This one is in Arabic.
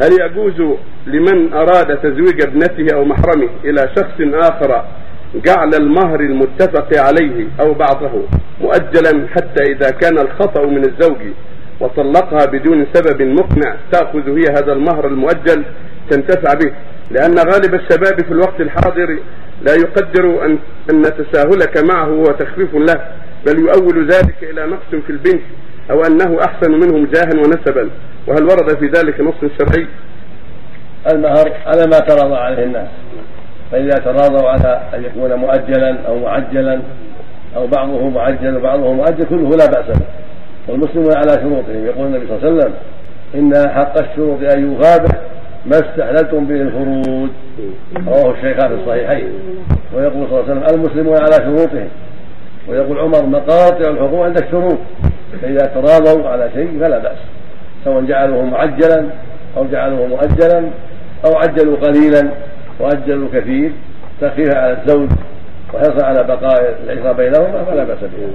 هل يجوز لمن أراد تزويج ابنته أو محرمه إلى شخص آخر جعل المهر المتفق عليه أو بعضه مؤجلا حتى إذا كان الخطأ من الزوج وطلقها بدون سبب مقنع تأخذ هي هذا المهر المؤجل تنتفع به؟ لأن غالب الشباب في الوقت الحاضر لا يقدر أن, أن تساهلك معه هو تخفيف له بل يؤول ذلك إلى نقص في البنت أو أنه أحسن منهم جاها ونسبا وهل ورد في ذلك نص شرعي؟ المهر على ما تراضى عليه الناس. فإذا تراضوا على أن يكون مؤجلا أو معجلا أو بعضه معجل وبعضه مؤجل كله لا بأس به. والمسلمون على شروطهم. يقول النبي صلى الله عليه وسلم إن حق الشروط أن يغابه ما استحللتم به الفروج رواه الشيخان في الصحيحين. ويقول صلى الله عليه وسلم المسلمون على شروطهم. ويقول عمر مقاطع الحقوق عند الشروط. فإذا تراضوا على شيء فلا بأس سواء جعلوه معجلا أو جعلوه مؤجلا أو عجلوا قليلا وأجلوا كثير تخفيفا على الزوج وحرصا على بقاء العشرة بينهما فلا بأس به